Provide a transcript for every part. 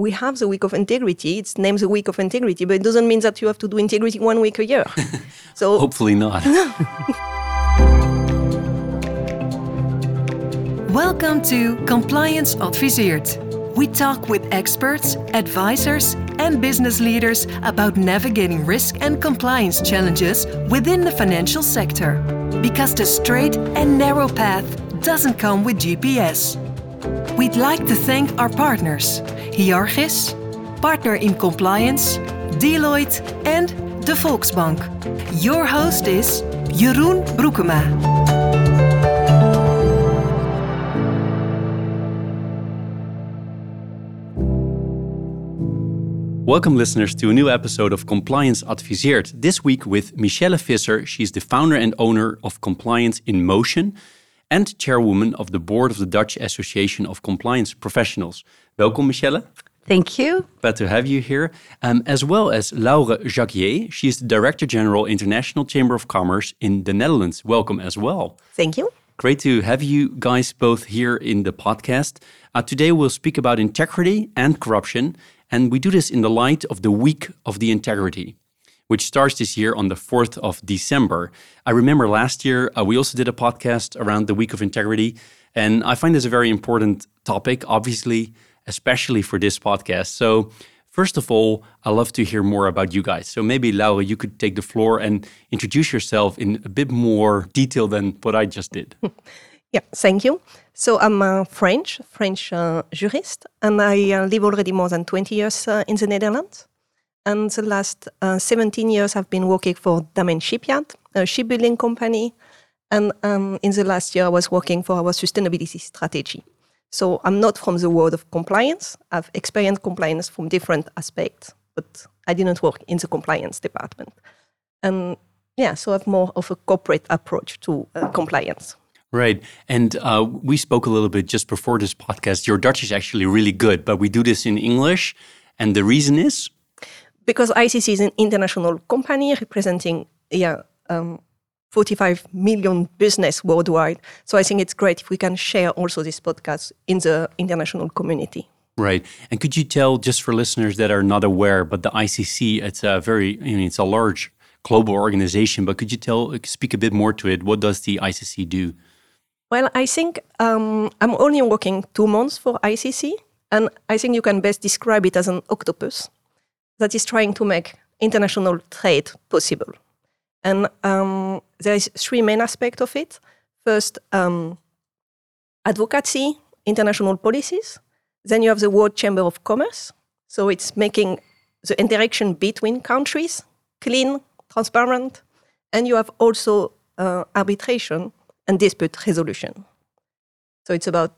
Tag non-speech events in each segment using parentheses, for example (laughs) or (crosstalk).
we have the week of integrity. It's named the week of integrity, but it doesn't mean that you have to do integrity one week a year. (laughs) So hopefully not. (laughs) Welcome to Compliance Adviseert. We talk with experts, advisors, and business leaders about navigating risk and compliance challenges within the financial sector. Because the straight and narrow path doesn't come with GPS. We'd like to thank our partners Hyarchis, Partner in Compliance, Deloitte, and de Volksbank. Your host is Jeroen Broekema. Welcome, listeners, to a new episode of Compliance Adviseert. This week with Michelle Fisser. She's the founder and owner of Compliance in Motion and chairwoman of the board of the Dutch Association of Compliance Professionals. Welcome, Michelle. Thank you. Glad to have you here. Um, as well as Laure Jacquier. She is the Director General, International Chamber of Commerce in the Netherlands. Welcome as well. Thank you. Great to have you guys both here in the podcast. Uh, today we'll speak about integrity and corruption and we do this in the light of the Week of the Integrity, which starts this year on the 4th of December. I remember last year uh, we also did a podcast around the Week of Integrity. And I find this a very important topic, obviously, especially for this podcast. So, first of all, i love to hear more about you guys. So, maybe Laura, you could take the floor and introduce yourself in a bit more detail than what I just did. (laughs) Yeah, thank you. So I'm a French, French uh, jurist, and I uh, live already more than 20 years uh, in the Netherlands. And the last uh, 17 years I've been working for Damen Shipyard, a shipbuilding company. And um, in the last year I was working for our sustainability strategy. So I'm not from the world of compliance. I've experienced compliance from different aspects, but I didn't work in the compliance department. And yeah, so I have more of a corporate approach to uh, compliance. Right. And uh, we spoke a little bit just before this podcast. Your Dutch is actually really good, but we do this in English. And the reason is? Because ICC is an international company representing yeah, um, 45 million business worldwide. So I think it's great if we can share also this podcast in the international community. Right. And could you tell, just for listeners that are not aware, but the ICC, it's a very, I mean, it's a large global organization, but could you tell, speak a bit more to it? What does the ICC do? Well, I think um, I'm only working two months for ICC, and I think you can best describe it as an octopus that is trying to make international trade possible. And um, there is three main aspects of it. First, um, advocacy, international policies. Then you have the World Chamber of Commerce. So it's making the interaction between countries clean, transparent. And you have also uh, arbitration and dispute resolution. So it's about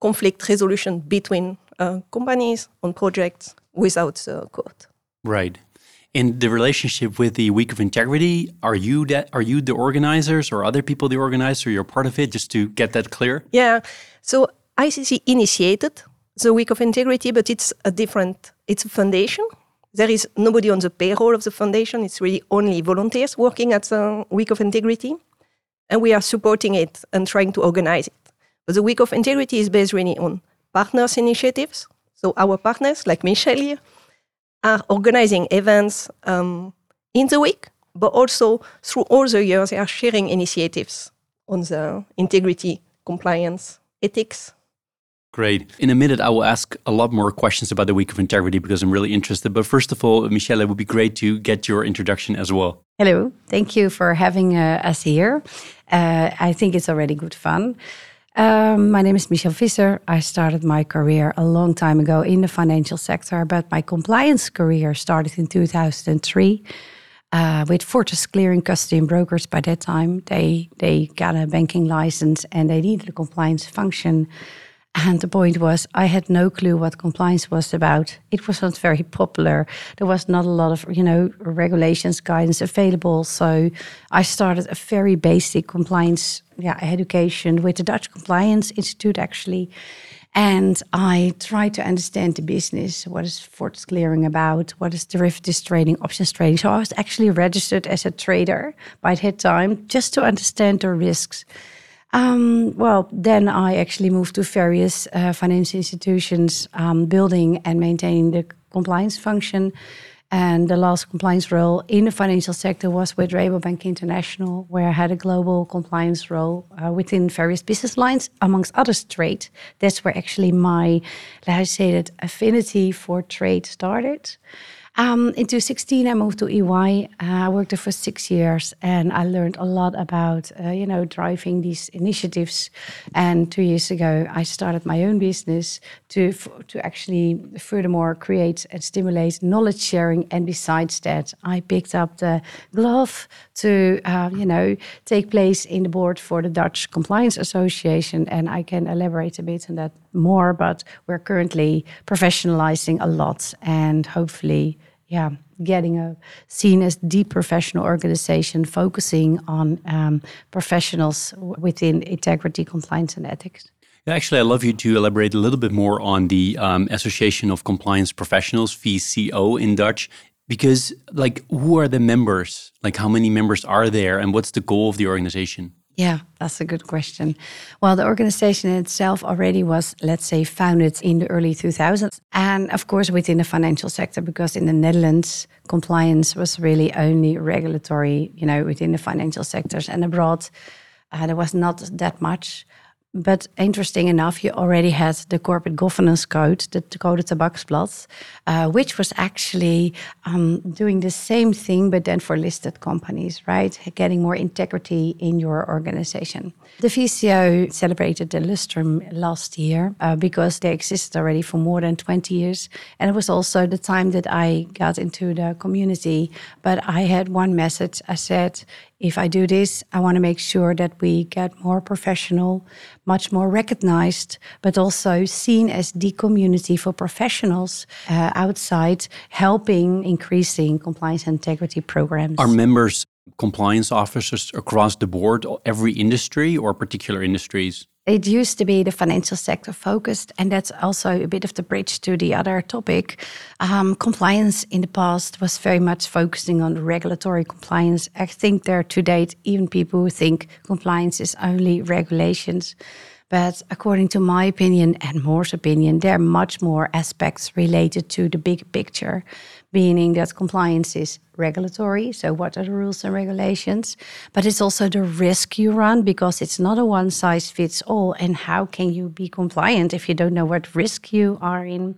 conflict resolution between uh, companies on projects without the court. Right. In the relationship with the Week of Integrity, are you that are you the organizers or other people the organizer? You're part of it, just to get that clear. Yeah. So ICC initiated the Week of Integrity, but it's a different. It's a foundation. There is nobody on the payroll of the foundation. It's really only volunteers working at the Week of Integrity and we are supporting it and trying to organize it. But the Week of Integrity is based really on partners initiatives. So our partners, like Michelle here, are organizing events um, in the week, but also through all the years, they are sharing initiatives on the integrity, compliance, ethics. Great. In a minute, I will ask a lot more questions about the Week of Integrity because I'm really interested. But first of all, Michelle, it would be great to get your introduction as well. Hello. Thank you for having uh, us here. Uh, I think it's already good fun. Um, my name is Michelle Fisser. I started my career a long time ago in the financial sector, but my compliance career started in 2003 uh, with Fortis Clearing Custody and Brokers. By that time, they they got a banking license and they needed a compliance function. And the point was, I had no clue what compliance was about. It was not very popular. There was not a lot of, you know, regulations, guidance available. So I started a very basic compliance yeah, education with the Dutch Compliance Institute, actually. And I tried to understand the business. What is Fortis clearing about? What is derivatives trading, options trading? So I was actually registered as a trader by that time just to understand the risks. Um, well, then I actually moved to various uh, financial institutions, um, building and maintaining the compliance function. And the last compliance role in the financial sector was with Rabobank International, where I had a global compliance role uh, within various business lines, amongst others, trade. That's where actually my, let I say that, affinity for trade started. Um, in 2016, I moved to EY. Uh, I worked there for six years, and I learned a lot about, uh, you know, driving these initiatives. And two years ago, I started my own business to to actually, furthermore, create and stimulate knowledge sharing. And besides that, I picked up the glove to, uh, you know, take place in the board for the Dutch Compliance Association, and I can elaborate a bit on that more. But we're currently professionalizing a lot, and hopefully yeah, getting a seen as the professional organization focusing on um, professionals within integrity, compliance, and ethics. Actually, I'd love you to elaborate a little bit more on the um, Association of Compliance Professionals, VCO in Dutch, because, like, who are the members? Like, how many members are there, and what's the goal of the organization? Yeah, that's a good question. Well, the organization itself already was, let's say, founded in the early 2000s. And of course, within the financial sector, because in the Netherlands, compliance was really only regulatory, you know, within the financial sectors. And abroad, uh, there was not that much. But interesting enough, you already had the corporate governance code, the Code Tabaksblad, uh, which was actually um, doing the same thing, but then for listed companies, right? Getting more integrity in your organization. The VCO celebrated the lustrum last year uh, because they existed already for more than 20 years. And it was also the time that I got into the community. But I had one message I said, if I do this, I want to make sure that we get more professional, much more recognized, but also seen as the community for professionals uh, outside helping increasing compliance and integrity programs. Are members compliance officers across the board, every industry or particular industries? it used to be the financial sector focused, and that's also a bit of the bridge to the other topic. Um, compliance in the past was very much focusing on regulatory compliance. I think there to date, even people who think compliance is only regulations. But according to my opinion and Moore's opinion, there are much more aspects related to the big picture, meaning that compliance is regulatory. So, what are the rules and regulations? But it's also the risk you run because it's not a one size fits all. And how can you be compliant if you don't know what risk you are in?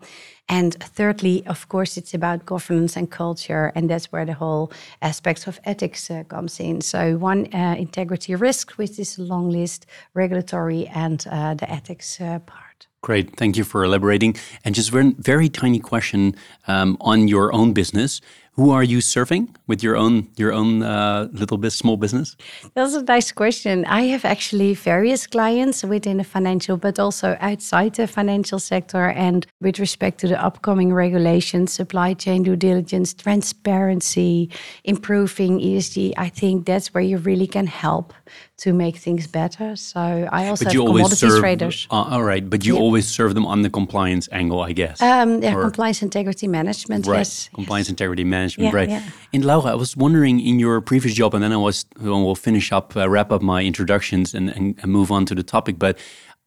And thirdly, of course, it's about governance and culture, and that's where the whole aspects of ethics uh, comes in. So one uh, integrity risk, which is a long list, regulatory, and uh, the ethics uh, part. Great, thank you for elaborating. And just very, very tiny question um, on your own business who are you serving with your own your own uh, little bit small business? That's a nice question. I have actually various clients within the financial, but also outside the financial sector. And with respect to the upcoming regulations, supply chain due diligence, transparency, improving ESG, I think that's where you really can help to make things better. So I also but have commodities serve, traders. Uh, all right, but you always serve them on the compliance angle, I guess. Um, yeah, or, compliance integrity management. Right, yes. compliance integrity management. Yeah, right. Yeah. And Laura, I was wondering in your previous job, and then I was we'll finish up, uh, wrap up my introductions, and, and, and move on to the topic. But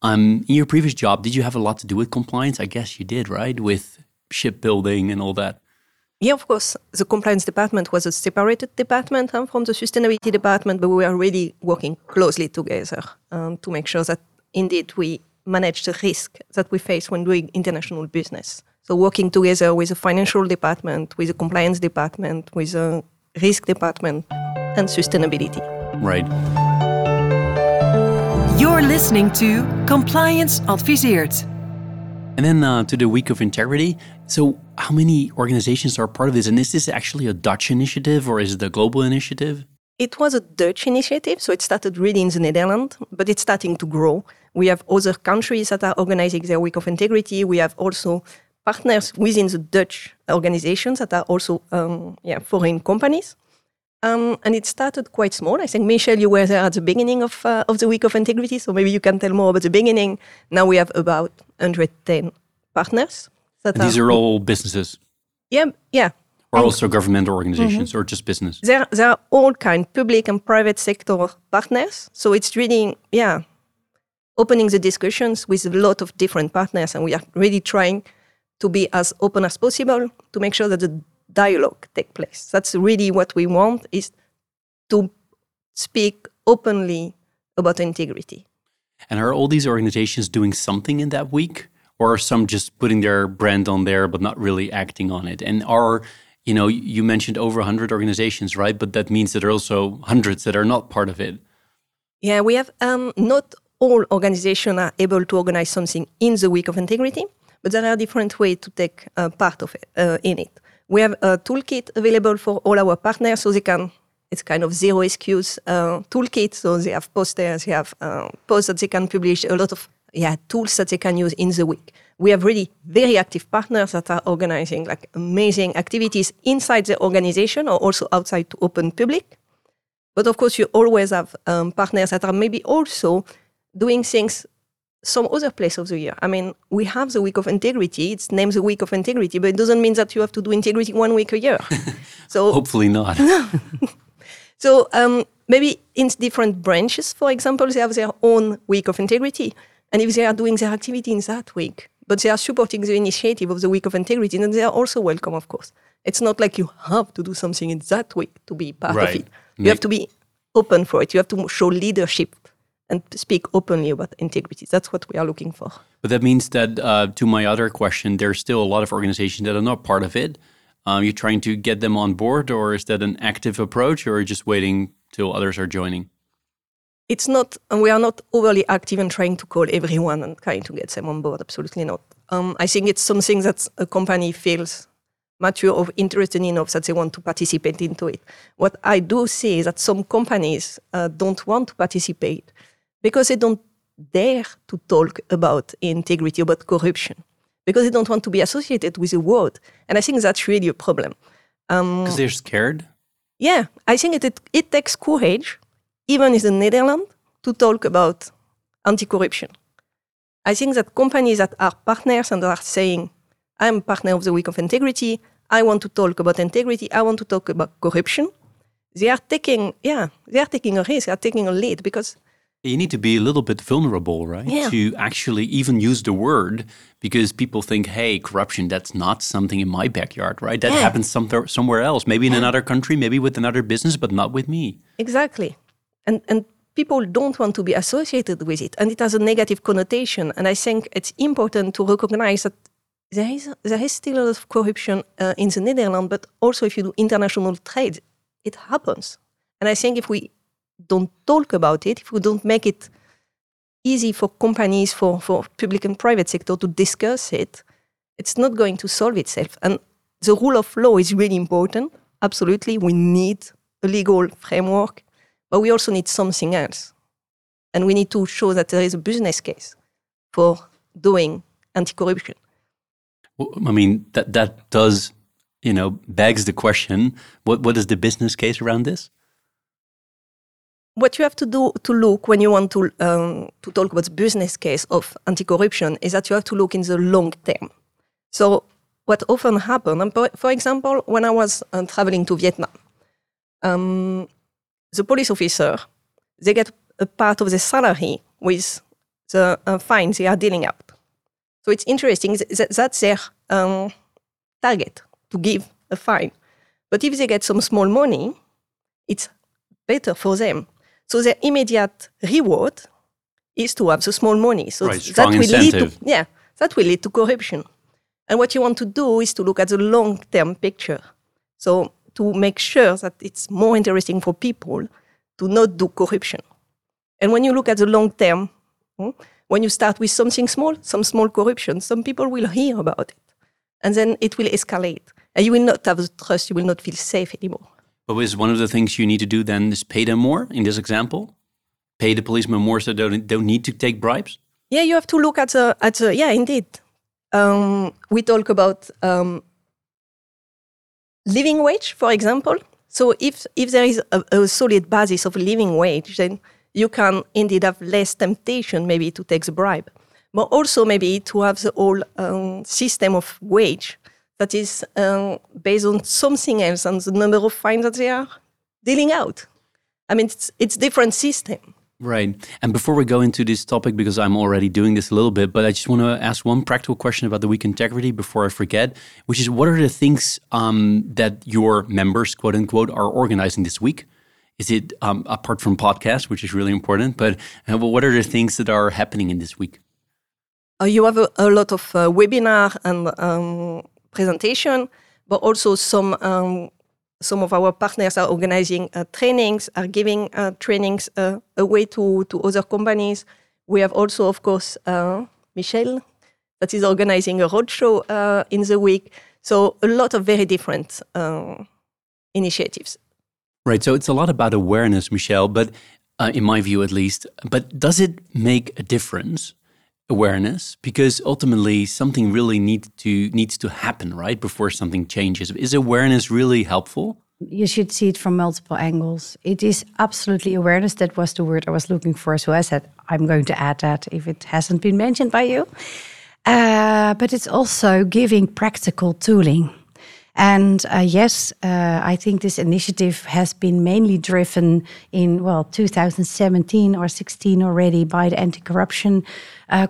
um, in your previous job, did you have a lot to do with compliance? I guess you did, right? With shipbuilding and all that. Yeah, of course, the compliance department was a separated department huh, from the sustainability department, but we were really working closely together um, to make sure that indeed we manage the risk that we face when doing international business. So working together with the financial department, with the compliance department, with the risk department, and sustainability. Right. You're listening to Compliance Adviseert. And then uh, to the Week of Integrity. So, how many organizations are part of this? And is this actually a Dutch initiative or is it a global initiative? It was a Dutch initiative, so it started really in the Netherlands, but it's starting to grow. We have other countries that are organizing their Week of Integrity. We have also partners within the Dutch organizations that are also um, yeah, foreign companies. Um, and it started quite small. I think, Michelle, you were there at the beginning of, uh, of the Week of Integrity, so maybe you can tell more about the beginning. Now we have about 110 partners. That these are, all businesses? Yeah, yeah. Or also governmental organizations mm-hmm. or just business? There, there are all kind, public and private sector partners. So it's really, yeah, opening the discussions with a lot of different partners, and we are really trying to be as open as possible to make sure that the dialogue take place. That's really what we want is to speak openly about integrity. And are all these organizations doing something in that week? Or are some just putting their brand on there but not really acting on it? And are, you know, you mentioned over 100 organizations, right? But that means that there are also hundreds that are not part of it. Yeah, we have um, not all organizations are able to organize something in the week of integrity, but there are different ways to take uh, part of it uh, in it. We have a toolkit available for all our partners, so they can. It's kind of zero excuse uh, toolkit. So they have posters, they have uh, posts that they can publish, a lot of yeah tools that they can use in the week. We have really very active partners that are organizing like amazing activities inside the organization or also outside to open public. But of course, you always have um, partners that are maybe also doing things some other place of the year. I mean, we have the week of integrity. It's named the week of integrity, but it doesn't mean that you have to do integrity one week a year. (laughs) so hopefully not. (laughs) (laughs) so um, maybe in different branches, for example, they have their own week of integrity, and if they are doing their activity in that week, but they are supporting the initiative of the week of integrity, then they are also welcome, of course. It's not like you have to do something in that week to be part right. of it. You have to be open for it. You have to show leadership and speak openly about integrity. That's what we are looking for. But that means that, uh, to my other question, there's still a lot of organizations that are not part of it. Um, you're trying to get them on board, or is that an active approach, or just waiting till others are joining? It's not, and we are not overly active in trying to call everyone and trying to get them on board. Absolutely not. Um, I think it's something that a company feels mature or interested enough that they want to participate into it. What I do see is that some companies uh, don't want to participate because they don't dare to talk about integrity, about corruption, because they don't want to be associated with the word. And I think that's really a problem. Because um, they're scared? Yeah, I think it, it, it takes courage, even in the Netherlands, to talk about anti corruption. I think that companies that are partners and are saying, I'm a partner of the Week of Integrity, I want to talk about integrity, I want to talk about corruption, they are taking, yeah, they are taking a risk, they are taking a lead because you need to be a little bit vulnerable, right? Yeah. To actually even use the word because people think, hey, corruption, that's not something in my backyard, right? That yeah. happens somewhere, somewhere else, maybe in yeah. another country, maybe with another business, but not with me. Exactly. And, and people don't want to be associated with it. And it has a negative connotation. And I think it's important to recognize that there is, there is still a lot of corruption uh, in the Netherlands, but also if you do international trade, it happens. And I think if we don't talk about it, if we don't make it easy for companies, for, for public and private sector to discuss it, it's not going to solve itself. And the rule of law is really important. Absolutely, we need a legal framework, but we also need something else. And we need to show that there is a business case for doing anti-corruption. Well, I mean, that that does, you know, begs the question: what what is the business case around this? What you have to do to look when you want to um, to talk about the business case of anti-corruption is that you have to look in the long term. So what often happens, for example, when I was uh, traveling to Vietnam, um, the police officer they get a part of the salary with the uh, fines they are dealing out. So it's interesting that that's their um, target to give a fine. But if they get some small money, it's better for them so the immediate reward is to have the small money. So right, that will incentive. lead to yeah, that will lead to corruption. And what you want to do is to look at the long-term picture. So to make sure that it's more interesting for people to not do corruption. And when you look at the long term, hmm, when you start with something small, some small corruption, some people will hear about it. And then it will escalate. And you will not have the trust, you will not feel safe anymore. But is one of the things you need to do then is pay them more in this example? Pay the policemen more so they don't, don't need to take bribes? Yeah, you have to look at the, at the yeah, indeed. Um, we talk about um, living wage, for example. So if, if there is a, a solid basis of living wage, then you can indeed have less temptation maybe to take the bribe, but also maybe to have the whole um, system of wage that is um, based on something else and the number of fines that they are dealing out. I mean, it's, it's different system. Right. And before we go into this topic, because I'm already doing this a little bit, but I just want to ask one practical question about the week integrity before I forget, which is what are the things um, that your members, quote unquote, are organizing this week? Is it um, apart from podcasts, which is really important, but uh, what are the things that are happening in this week? Uh, you have a, a, lot of uh, webinar and um, presentation, but also some um, some of our partners are organizing uh, trainings, are giving uh, trainings uh, away to, to other companies. We have also, of course, uh, Michelle, that is organizing a roadshow uh, in the week. So a lot of very different uh, initiatives. Right. So it's a lot about awareness, Michelle, but in my view at least. But does it make a difference? Awareness because ultimately something really needs to needs to happen right before something changes. Is awareness really helpful? You should see it from multiple angles. It is absolutely awareness that was the word i was looking for. So i said i'm going to add that if it hasn't been mentioned by you. Uh, but it's also giving practical tooling. And uh, yes, uh, I think this initiative has been mainly driven in, well, 2017 or 16 already by the anti corruption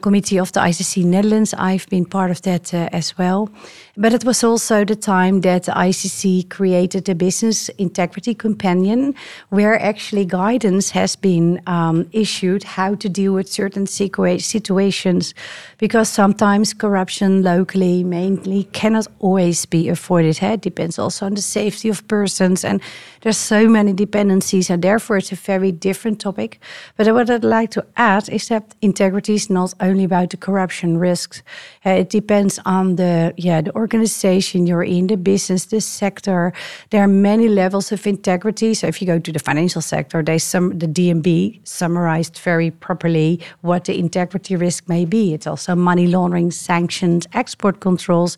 committee of the ICC Netherlands. I've been part of that uh, as well. But it was also the time that ICC created a business integrity companion, where actually guidance has been um, issued how to deal with certain situations, because sometimes corruption locally mainly cannot always be avoided. It depends also on the safety of persons, and there's so many dependencies, and therefore it's a very different topic. But what I'd like to add is that integrity is not only about the corruption risks. Uh, it depends on the yeah the organization you're in, the business, the sector. There are many levels of integrity. So if you go to the financial sector, they sum the DNB summarized very properly what the integrity risk may be. It's also money laundering, sanctions, export controls.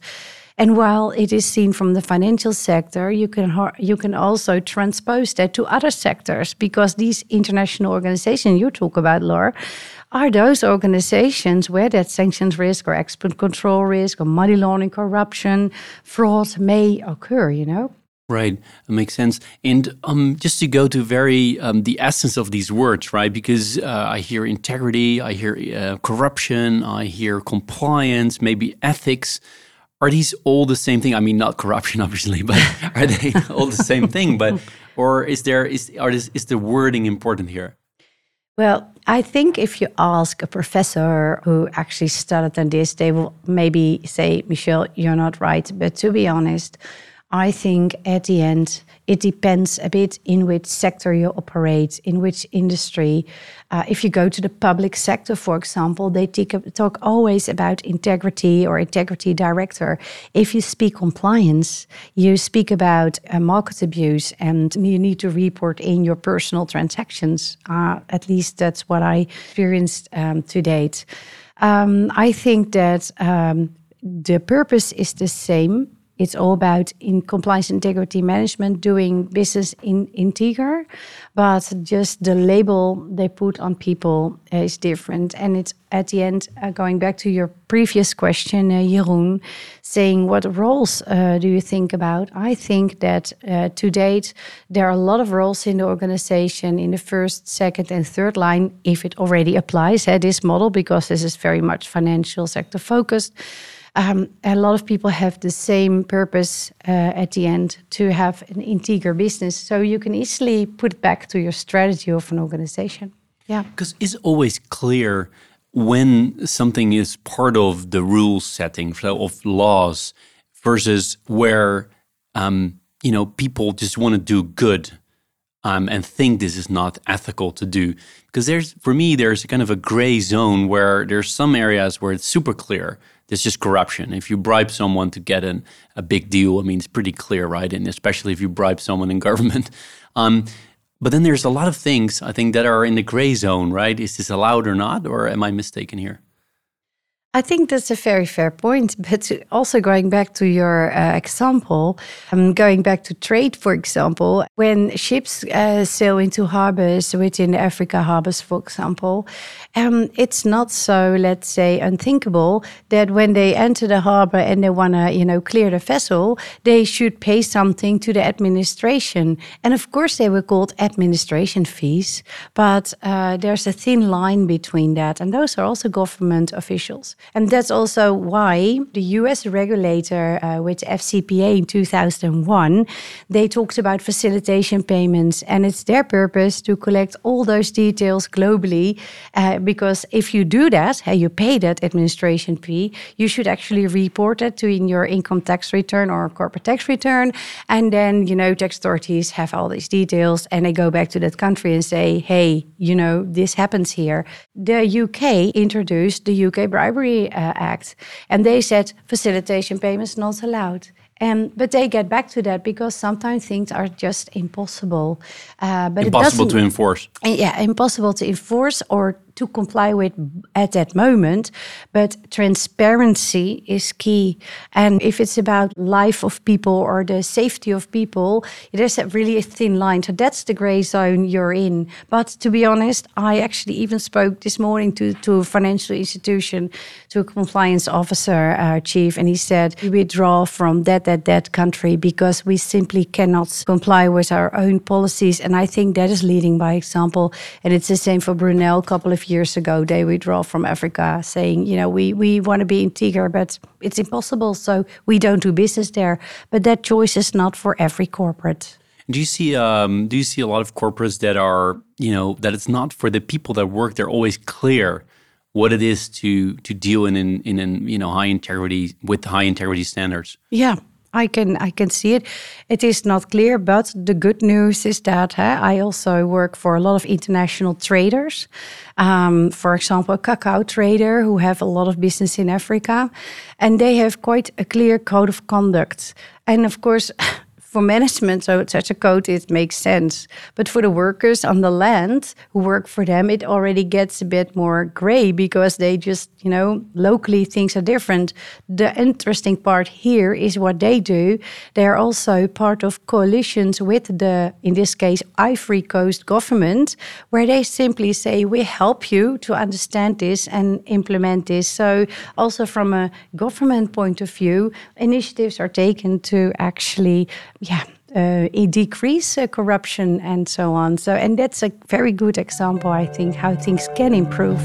And while it is seen from the financial sector, you can you can also transpose that to other sectors because these international organizations you talk about, Laura, are those organizations where that sanctions risk or export control risk or money laundering, corruption, fraud may occur, you know? Right, that makes sense. And um, just to go to very um, the essence of these words, right? Because uh, I hear integrity, I hear uh, corruption, I hear compliance, maybe ethics. Are these all the same thing? I mean, not corruption, (laughs) obviously, but are they (laughs) all the same thing? But or is there is are this, is the wording important here? Well, I think if you ask a professor who actually studied on this, they will maybe say, Michelle, you're not right. But to be honest, I think at the end, it depends a bit in which sector you operate, in which industry. Uh, if you go to the public sector, for example, they talk always about integrity or integrity director. If you speak compliance, you speak about uh, market abuse and you need to report in your personal transactions. Uh, at least that's what I experienced um, to date. Um, I think that um, the purpose is the same it's all about in compliance integrity management doing business in integer but just the label they put on people is different. And it's at the end uh, going back to your previous question uh, Jeroen saying what roles uh, do you think about? I think that uh, to date there are a lot of roles in the organization in the first second and third line if it already applies at this model because this is very much financial sector focused um, a lot of people have the same purpose uh, at the end to have an integer business. So you can easily put back to your strategy of an organization. Yeah. Because it's always clear when something is part of the rule setting of laws versus where um, you know people just want to do good um, and think this is not ethical to do because there's for me there's kind of a gray zone where there's some areas where it's super clear there's just corruption. If you bribe someone to get an, a big deal, I mean, it's pretty clear, right? And especially if you bribe someone in government. (laughs) Um, but then there's a lot of things I think that are in the gray zone, right? Is this allowed or not? Or am I mistaken here? I think that's a very fair point. But also going back to your uh, example, um, going back to trade, for example, when ships uh, sail into harbors within Africa harbors, for example, um, it's not so, let's say, unthinkable that when they enter the harbor and they want to, you know, clear the vessel, they should pay something to the administration. And of course, they were called administration fees, but uh, there's a thin line between that. And those are also government officials. And that's also why the US regulator uh, with FCPA in 2001, they talked about facilitation payments. And it's their purpose to collect all those details globally. Uh, because if you do that, hey, you pay that administration fee, you should actually report it to in your income tax return or corporate tax return. And then, you know, tax authorities have all these details and they go back to that country and say, hey, you know, this happens here. The UK introduced the UK bribery uh, Act, and they said facilitation payments not allowed. And but they get back to that because sometimes things are just impossible. Uh, but impossible to enforce. Yeah, impossible to enforce or to comply with at that moment. But transparency is key. And if it's about life of people or the safety of people, there's a really a thin line. So that's the gray zone you're in. But to be honest, I actually even spoke this morning to, to a financial institution, to a compliance officer uh, chief, and he said we withdraw from that, that, that country because we simply cannot comply with our own policies. And I think that is leading by example. And it's the same for Brunel a couple of years ago, they withdraw from Africa, saying, you know, we, we want to be in Tiger, but it's impossible. So we don't do business there. But that choice is not for every corporate. Do you see um, do you see a lot of corporates that are you know that it's not for the people that work? They're always clear what it is to to deal in in, in an you know high integrity with high integrity standards. Yeah, I can I can see it. It is not clear, but the good news is that I also work for a lot of international traders. Um, for example, a cacao trader who have a lot of business in Africa, and they have quite a clear code of conduct. And of course. (laughs) for management, so such a code it makes sense. But for the workers on the land who work for them, it already gets a bit more gray because they just, you know, locally things are different. The interesting part here is what they do. They are also part of coalitions with the, in this case, Ivory Coast government, where they simply say, we help you to understand this and implement this. So also from a government point of view, initiatives are taken to actually yeah, uh, decrease uh, corruption and so on. So, and that's a very good example, I think, how things can improve.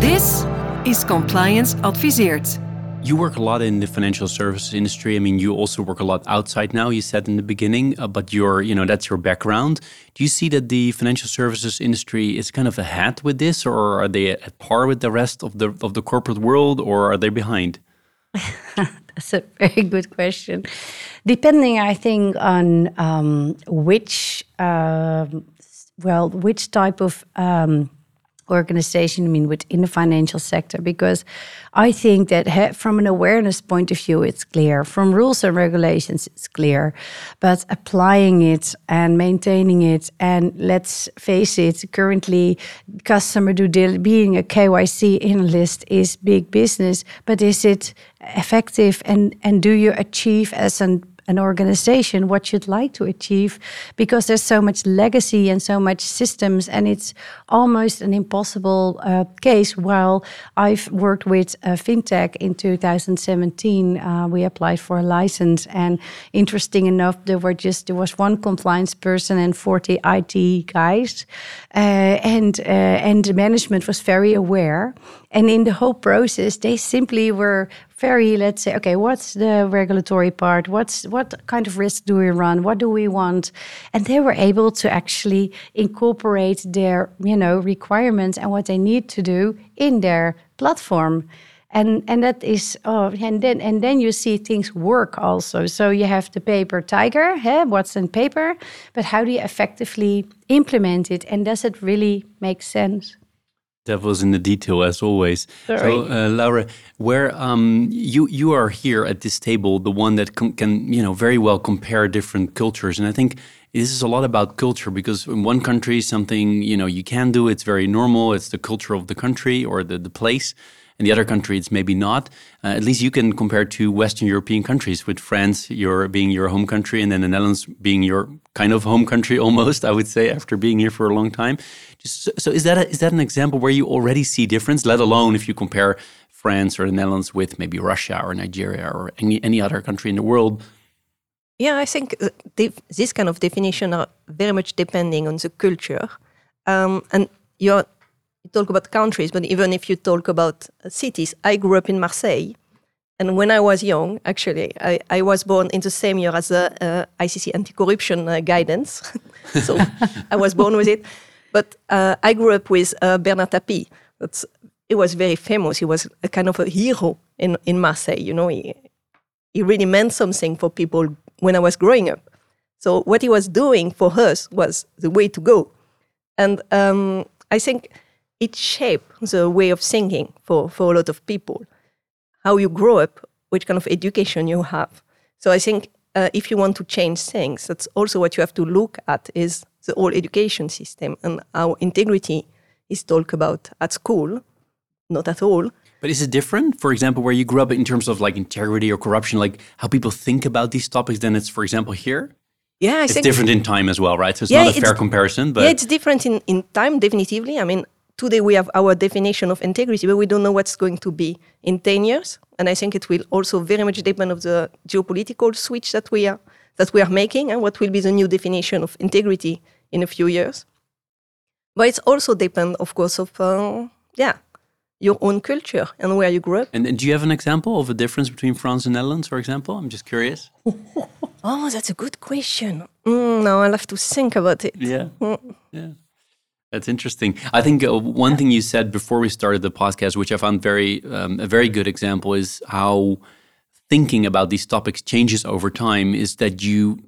This is Compliance Adviseert. You work a lot in the financial services industry. I mean, you also work a lot outside now. You said in the beginning, uh, but you're, you know, that's your background. Do you see that the financial services industry is kind of ahead with this, or are they at par with the rest of the of the corporate world, or are they behind? (laughs) That's a (laughs) very good question. Depending, I think, on um, which uh, well, which type of um, organization, I mean, within the financial sector, because I think that from an awareness point of view, it's clear. From rules and regulations, it's clear. But applying it and maintaining it, and let's face it, currently, customer due diligence, being a KYC analyst is big business, but is it effective and, and do you achieve as an an organization what you'd like to achieve because there's so much legacy and so much systems and it's almost an impossible uh, case. While i've worked with uh, fintech in 2017 uh, we applied for a license and interesting enough there were just there was one compliance person and 40 it guys uh, and uh, and the management was very aware. And in the whole process they simply were very let's say okay what's the regulatory part? What's what kind of risk do we run? What do we want? And they were able to actually incorporate their you know requirements and what they need to do in their platform. And and that is oh and then and then you see things work also. So you have the paper tiger hey, what's in paper but how do you effectively implement it? And does it really make sense Devil's in the detail, as always. Sorry. So, uh, Laura, where um, you you are here at this table, the one that can, can you know very well compare different cultures, and I think this is a lot about culture because in one country something you know you can do, it's very normal, it's the culture of the country or the the place. In the other country, it's maybe not. Uh, at least you can compare to Western European countries, with France your being your home country, and then the Netherlands being your kind of home country (laughs) almost. I would say after being here for a long time. Just, so, so is that a, is that an example where you already see difference? Let alone if you compare France or the Netherlands with maybe Russia or Nigeria or any any other country in the world. Yeah, I think uh, this kind of definition are very much depending on the culture. Um, and you're, you talk about countries, but even if you talk about uh, cities, I grew up in Marseille. And when I was young, actually, I, I was born in the same year as the uh, ICC anti-corruption uh, guidance. (laughs) so I was born with it. But uh, I grew up with uh, Bernard Tapie. That's, he was very famous. He was a kind of a hero in, in Marseille. You know, he, he really meant something for people when I was growing up. So what he was doing for us was the way to go. And um, I think it shaped the way of thinking for, for a lot of people. How you grow up, which kind of education you have. So I think uh, if you want to change things, that's also what you have to look at is the whole education system and how integrity is talked about at school, not at all. But is it different, for example, where you grew up in terms of like integrity or corruption, like how people think about these topics than it's, for example, here? Yeah, I it's different in time as well, right? So it's Yeah, not a fair comparison, but yeah, it's different in, in time, definitively. I mean, today we have our definition of integrity, but we don't know what's going to be in 10 years. And I think it will also very much depend of the geopolitical switch that we are that we are making and what will be the new definition of integrity in a few years. But it's also depend, of course, of uh, yeah, your own culture and where you grew up. And, and do you have an example of a difference between France and Netherlands, for example? I'm just curious. (laughs) Oh, that's a good question. Mm, now I'll have to think about it. Yeah. Yeah. That's interesting. I think uh, one thing you said before we started the podcast, which I found very um, a very good example, is how thinking about these topics changes over time. Is that you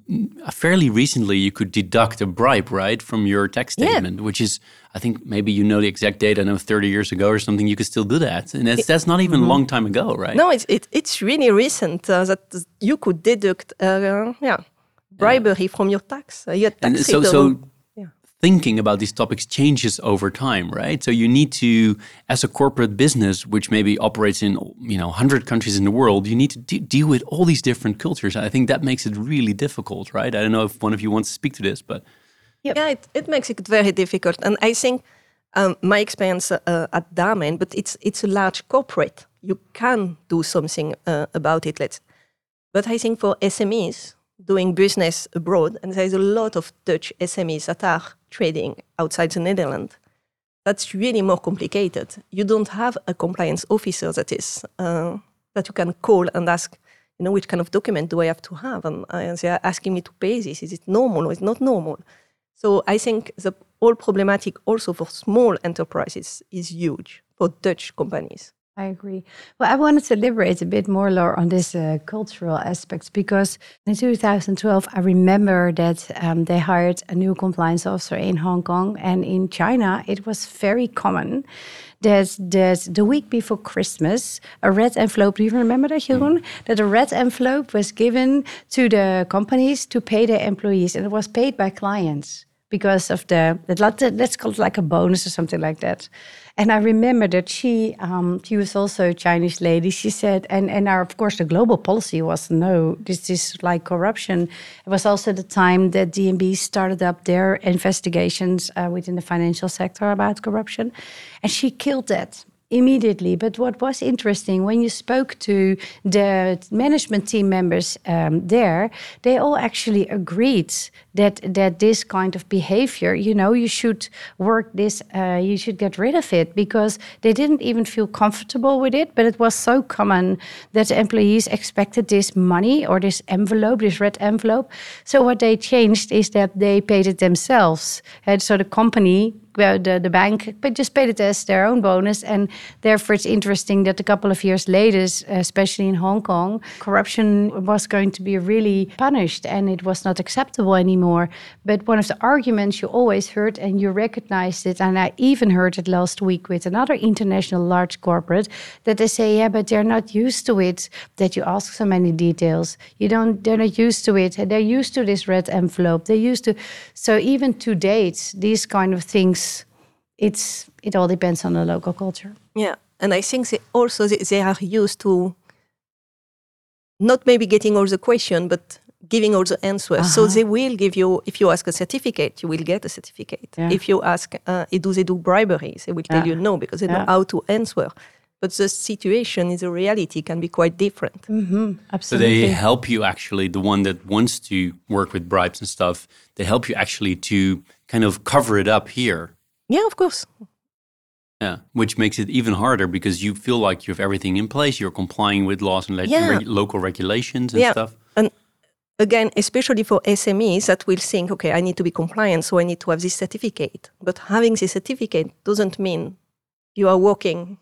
uh, fairly recently you could deduct a bribe, right, from your tax Yeah. statement, which is I think maybe you know the exact date. I know thirty years ago or something, you could still do that, and that's that's not even a long time ago, right? No, it's it, it's really recent uh, that you could deduct uh, yeah bribery from your tax. Uh, your tax and so so Yeah. Thinking about these topics changes over time right so you need to as a corporate business which maybe operates in you know 100 countries in the world you need to de- deal with all these different cultures i think that makes it really difficult right i don't know if one of you wants to speak to this but Yeah, it, it makes it very difficult. And I think um, my experience uh, at Damen, but it's it's a large corporate. You can do something uh, about it. Let's. But I think for SMEs doing business abroad, and there's a lot of Dutch SMEs that are trading outside the Netherlands. That's really more complicated. You don't have a compliance officer that is uh, that you can call and ask, you know, which kind of document do I have to have? And, uh, they are asking me to pay this. Is it normal or is it not normal? So I think the whole problematic also for small enterprises is huge for Dutch companies. I agree. Well, I wanted to elaborate a bit more, Laura, on this uh, cultural aspects because in 2012, I remember that um, they hired a new compliance officer in Hong Kong, and in China, it was very common that that the week before Christmas, a red envelope. Do you remember that, Jeroen? That a red envelope was given to the companies to pay their employees, and it was paid by clients because of the let's call it like a bonus or something like that. And I remember that she um, she was also a Chinese lady. She said, and and our, of course the global policy was no, this is like corruption. It was also the time that DNB started up their investigations uh, within the financial sector about corruption, and she killed that immediately. But what was interesting when you spoke to the management team members um, there, they all actually agreed that that this kind of behavior, you know, you should work this, uh, you should get rid of it because they didn't even feel comfortable with it. But it was so common that employees expected this money or this envelope, this red envelope. So what they changed is that they paid it themselves, and so the company the, the bank but just paid it as their own bonus. And therefore, it's interesting that a couple of years later, especially in Hong Kong, corruption was going to be really punished and it was not acceptable anymore. But one of the arguments you always heard and you recognized it, and I even heard it last week with another international large corporate, that they say, yeah, but they're not used to it that you ask so many details. You don't, they're not used to it. They're used to this red envelope. They're used to, so even to date, these kind of things, it's it all depends on the local culture. Yeah, and I think they also they, they are used to not maybe getting all the question, but giving all the answers. Uh-huh. So they will give you, if you ask a certificate, you will get a certificate. Yeah. If you ask, uh, do they do bribery? They will tell yeah. you no because they yeah. know how to answer. But the situation is a reality can be quite different. Mm-hmm. Absolutely. So they help you actually, the one that wants to work with bribes and stuff, they help you actually to kind of cover it up here. Yeah, of course. Yeah, which makes it even harder because you feel like you have everything in place. You're complying with laws and le- yeah. reg- local regulations and yeah. stuff. Again, especially for SMEs that will think, okay, I need to be compliant, so I need to have this certificate. But having this certificate doesn't mean you are working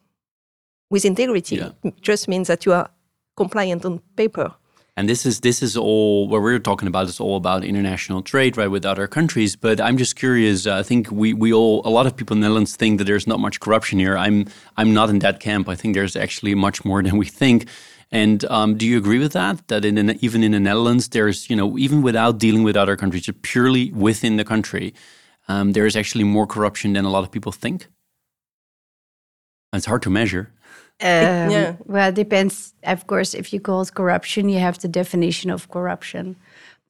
with integrity. Yeah. It just means that you are compliant on paper. And this is this is all what we're talking about is all about international trade, right, with other countries. But I'm just curious. Uh, I think we we all a lot of people in the Netherlands think that there's not much corruption here. I'm I'm not in that camp. I think there's actually much more than we think. And um, do you agree with that? That in an, even in the Netherlands, there's you know even without dealing with other countries, purely within the country, um, there is actually more corruption than a lot of people think. And it's hard to measure. Um, yeah. Well, it depends. Of course, if you call it corruption, you have the definition of corruption.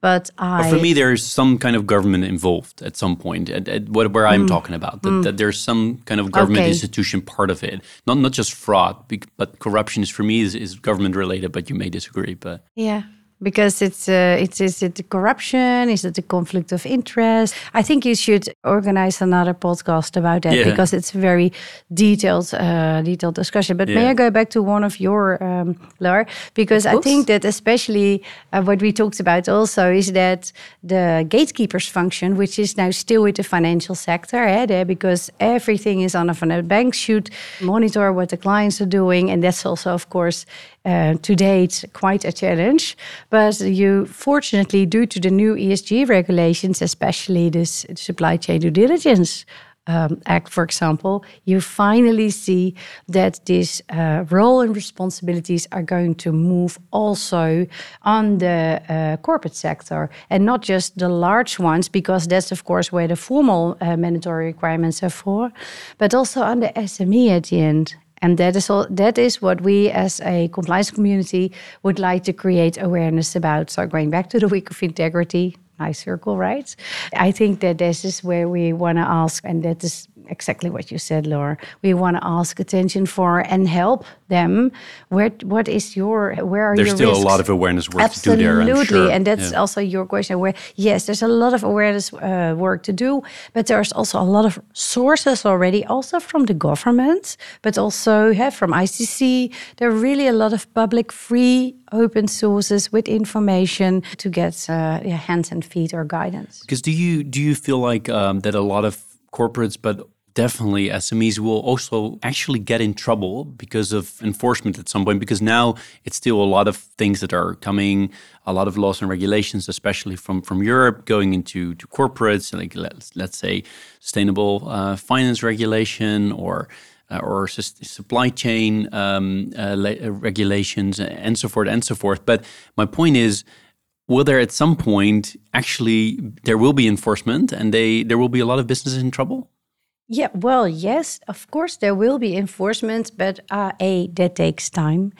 But I. But for me, there's some kind of government involved at some point. At, at what where I'm mm. talking about that, mm. that, there's some kind of government okay. institution part of it. Not not just fraud, but corruption is for me is, is government related. But you may disagree. But yeah, because it's uh, it's is it the corruption? Is it the conflict of interest? I think you should organize another podcast about that yeah. because it's a very detailed uh, detailed discussion. But yeah. may i go back to one of your um, Laura? Because i think that especially uh, what we talked about also is that the gatekeepers function which is now still with the financial sector eh, there because everything is on a bank should monitor what the clients are doing. And that's also of course uh, to date quite a challenge. But you, fortunately, due to the new ESG regulations, especially this supply chain due diligence um, Act, for example, you finally see that these uh, role and responsibilities are going to move also on the uh, corporate sector and not just the large ones, because that's, of course, where the formal uh, mandatory requirements are for, but also on the SME at the end. And that is all, that is what we as a compliance community would like to create awareness about. So going back to the week of integrity, nice circle, right? I think that this is where we want to ask, and that is exactly what you said, Laura. We want to ask attention for and help them. Where what is your where are there's your still risks? a lot of awareness work Absolutely. to do there. Absolutely, and that's yeah. also your question. Where yes, there's a lot of awareness uh, work to do, but there's also a lot of sources already, also from the government, but also yeah, from ICC. There are really a lot of public, free, open sources with information to get uh, yeah, hands and feet or guidance. Because do you do you feel like um, that a lot of corporates, but definitely SMEs will also actually get in trouble because of enforcement at some point. Because now it's still a lot of things that are coming, a lot of laws and regulations, especially from from Europe, going into to corporates, like let's let's say sustainable uh, finance regulation or. Uh, or supply chain um, uh, uh, regulations and so forth and so forth. But my point is, will there at some point actually there will be enforcement and they there will be a lot of businesses in trouble? Yeah, well, yes, of course there will be enforcement, but uh, A, that takes time.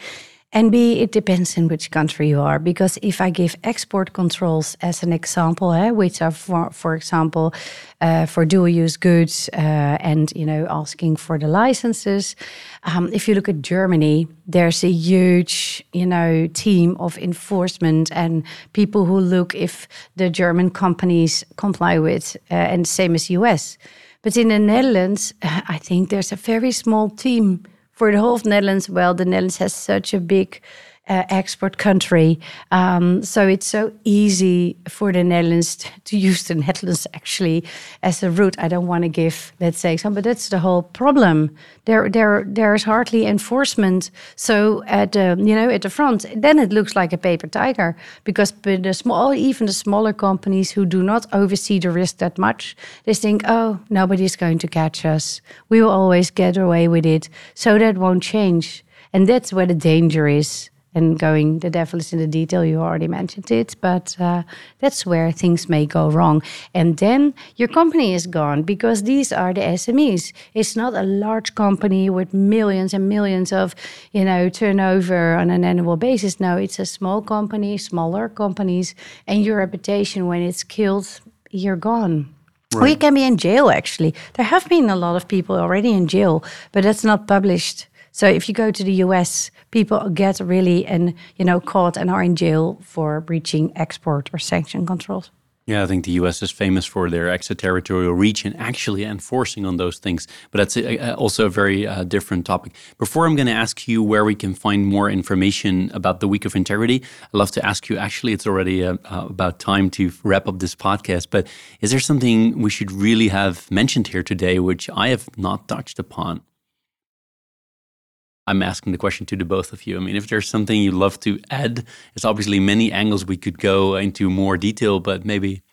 And B, it depends in which country you are. Because if I give export controls as an example, eh, which are, for, for example, uh, for dual use goods uh, and, you know, asking for the licenses. Um, if you look at Germany, there's a huge, you know, team of enforcement and people who look if the German companies comply with, uh, and same as US. But in the Netherlands, uh, I think there's a very small team for the whole of Netherlands. Well, the Netherlands has such a big uh, export country. Um, so it's so easy for the Netherlands to use the Netherlands actually as a route. I don't want to give, let's say, some, but that's the whole problem. There, there, there's hardly enforcement. So at um, you know at the front, then it looks like a paper tiger because the small, even the smaller companies who do not oversee the risk that much, they think, oh, nobody's going to catch us. We will always get away with it. So that won't change. And that's where the danger is and going the devil is in the detail you already mentioned it but uh, that's where things may go wrong and then your company is gone because these are the smes it's not a large company with millions and millions of you know turnover on an annual basis no it's a small company smaller companies and your reputation when it's killed you're gone Right. Or you can be in jail, actually. There have been a lot of people already in jail, but that's not published. So if you go to the US, people get really and you know caught and are in jail for breaching export or sanction controls. Yeah, I think the US is famous for their extraterritorial reach and actually enforcing on those things. But that's a, also a very uh, different topic. Before I'm going to ask you where we can find more information about the Week of Integrity, I'd love to ask you actually, it's already uh, uh, about time to wrap up this podcast. But is there something we should really have mentioned here today, which I have not touched upon? I'm asking the question to the both of you. I mean, if there's something you'd love to add, it's obviously many angles we could go into more detail, but maybe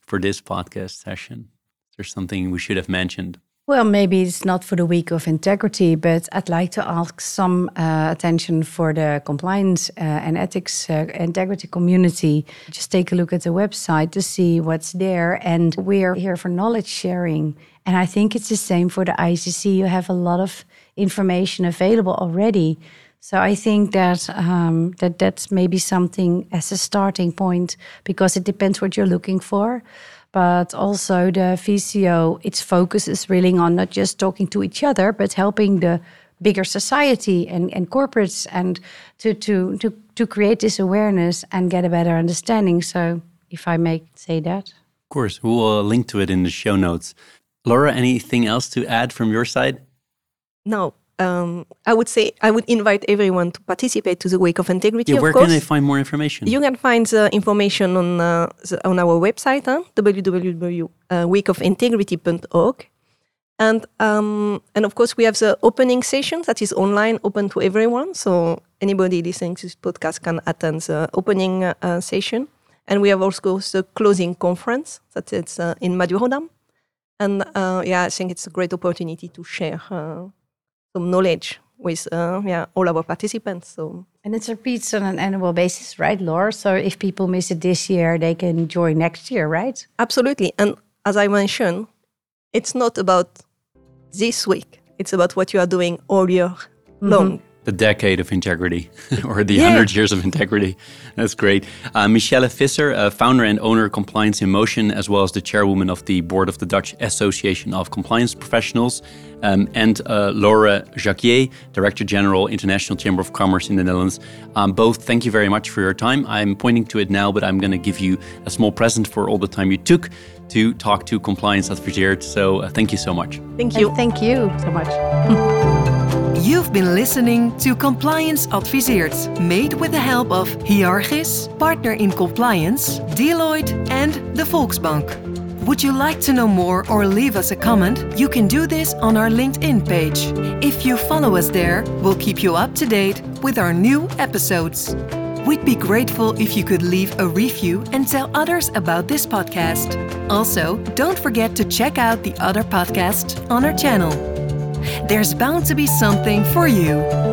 for this podcast session, there's something we should have mentioned. Well, maybe it's not for the week of integrity, but I'd like to ask some uh, attention for the compliance uh, and ethics uh, integrity community. Just take a look at the website to see what's there. And we're here for knowledge sharing. And I think it's the same for the ICC. You have a lot of information available already. So I think that um, that that's maybe something as a starting point because it depends what you're looking for. But also the VCO, its focus is really on not just talking to each other, but helping the bigger society and, and corporates and to, to to to create this awareness and get a better understanding. So if I may say that. Of course, we'll uh, link to it in the show notes. Laura, anything else to add from your side? No, um, I would say I would invite everyone to participate to the Week of Integrity. Yeah, of where can they find more information? You can find the information on uh, the, on our website, huh? www.weekofintegrity.org. And um, and of course, we have the opening session that is online, open to everyone. So anybody listening to this podcast can attend the opening uh, session. And we have also the closing conference that is uh, in Madurodam. And uh, yeah, I think it's a great opportunity to share uh, some knowledge with uh, yeah all our participants. So and it repeats on an annual basis, right, Laura? So if people miss it this year, they can join next year, right? Absolutely. And as I mentioned, it's not about this week. It's about what you are doing all year mm -hmm. long the decade of integrity (laughs) or the yeah. 100 years of integrity. That's great. Uh, Michelle Fisser, uh, founder and owner of Compliance in Motion, as well as the chairwoman of the board of the Dutch Association of Compliance Professionals, um, and uh, Laura Jacquier, Director General, International Chamber of Commerce in the Netherlands. Um, both, thank you very much for your time. I'm pointing to it now, but I'm going to give you a small present for all the time you took to talk to Compliance Adviseert. So uh, thank you so much. Thank you. And thank you so much. (laughs) You've been listening to Compliance Adviseert, made with the help of Hyarchis, Partner in Compliance, Deloitte, and the Volksbank. Would you like to know more or leave us a comment? You can do this on our LinkedIn page. If you follow us there, we'll keep you up to date with our new episodes. We'd be grateful if you could leave a review and tell others about this podcast. Also, don't forget to check out the other podcasts on our channel there's bound to be something for you.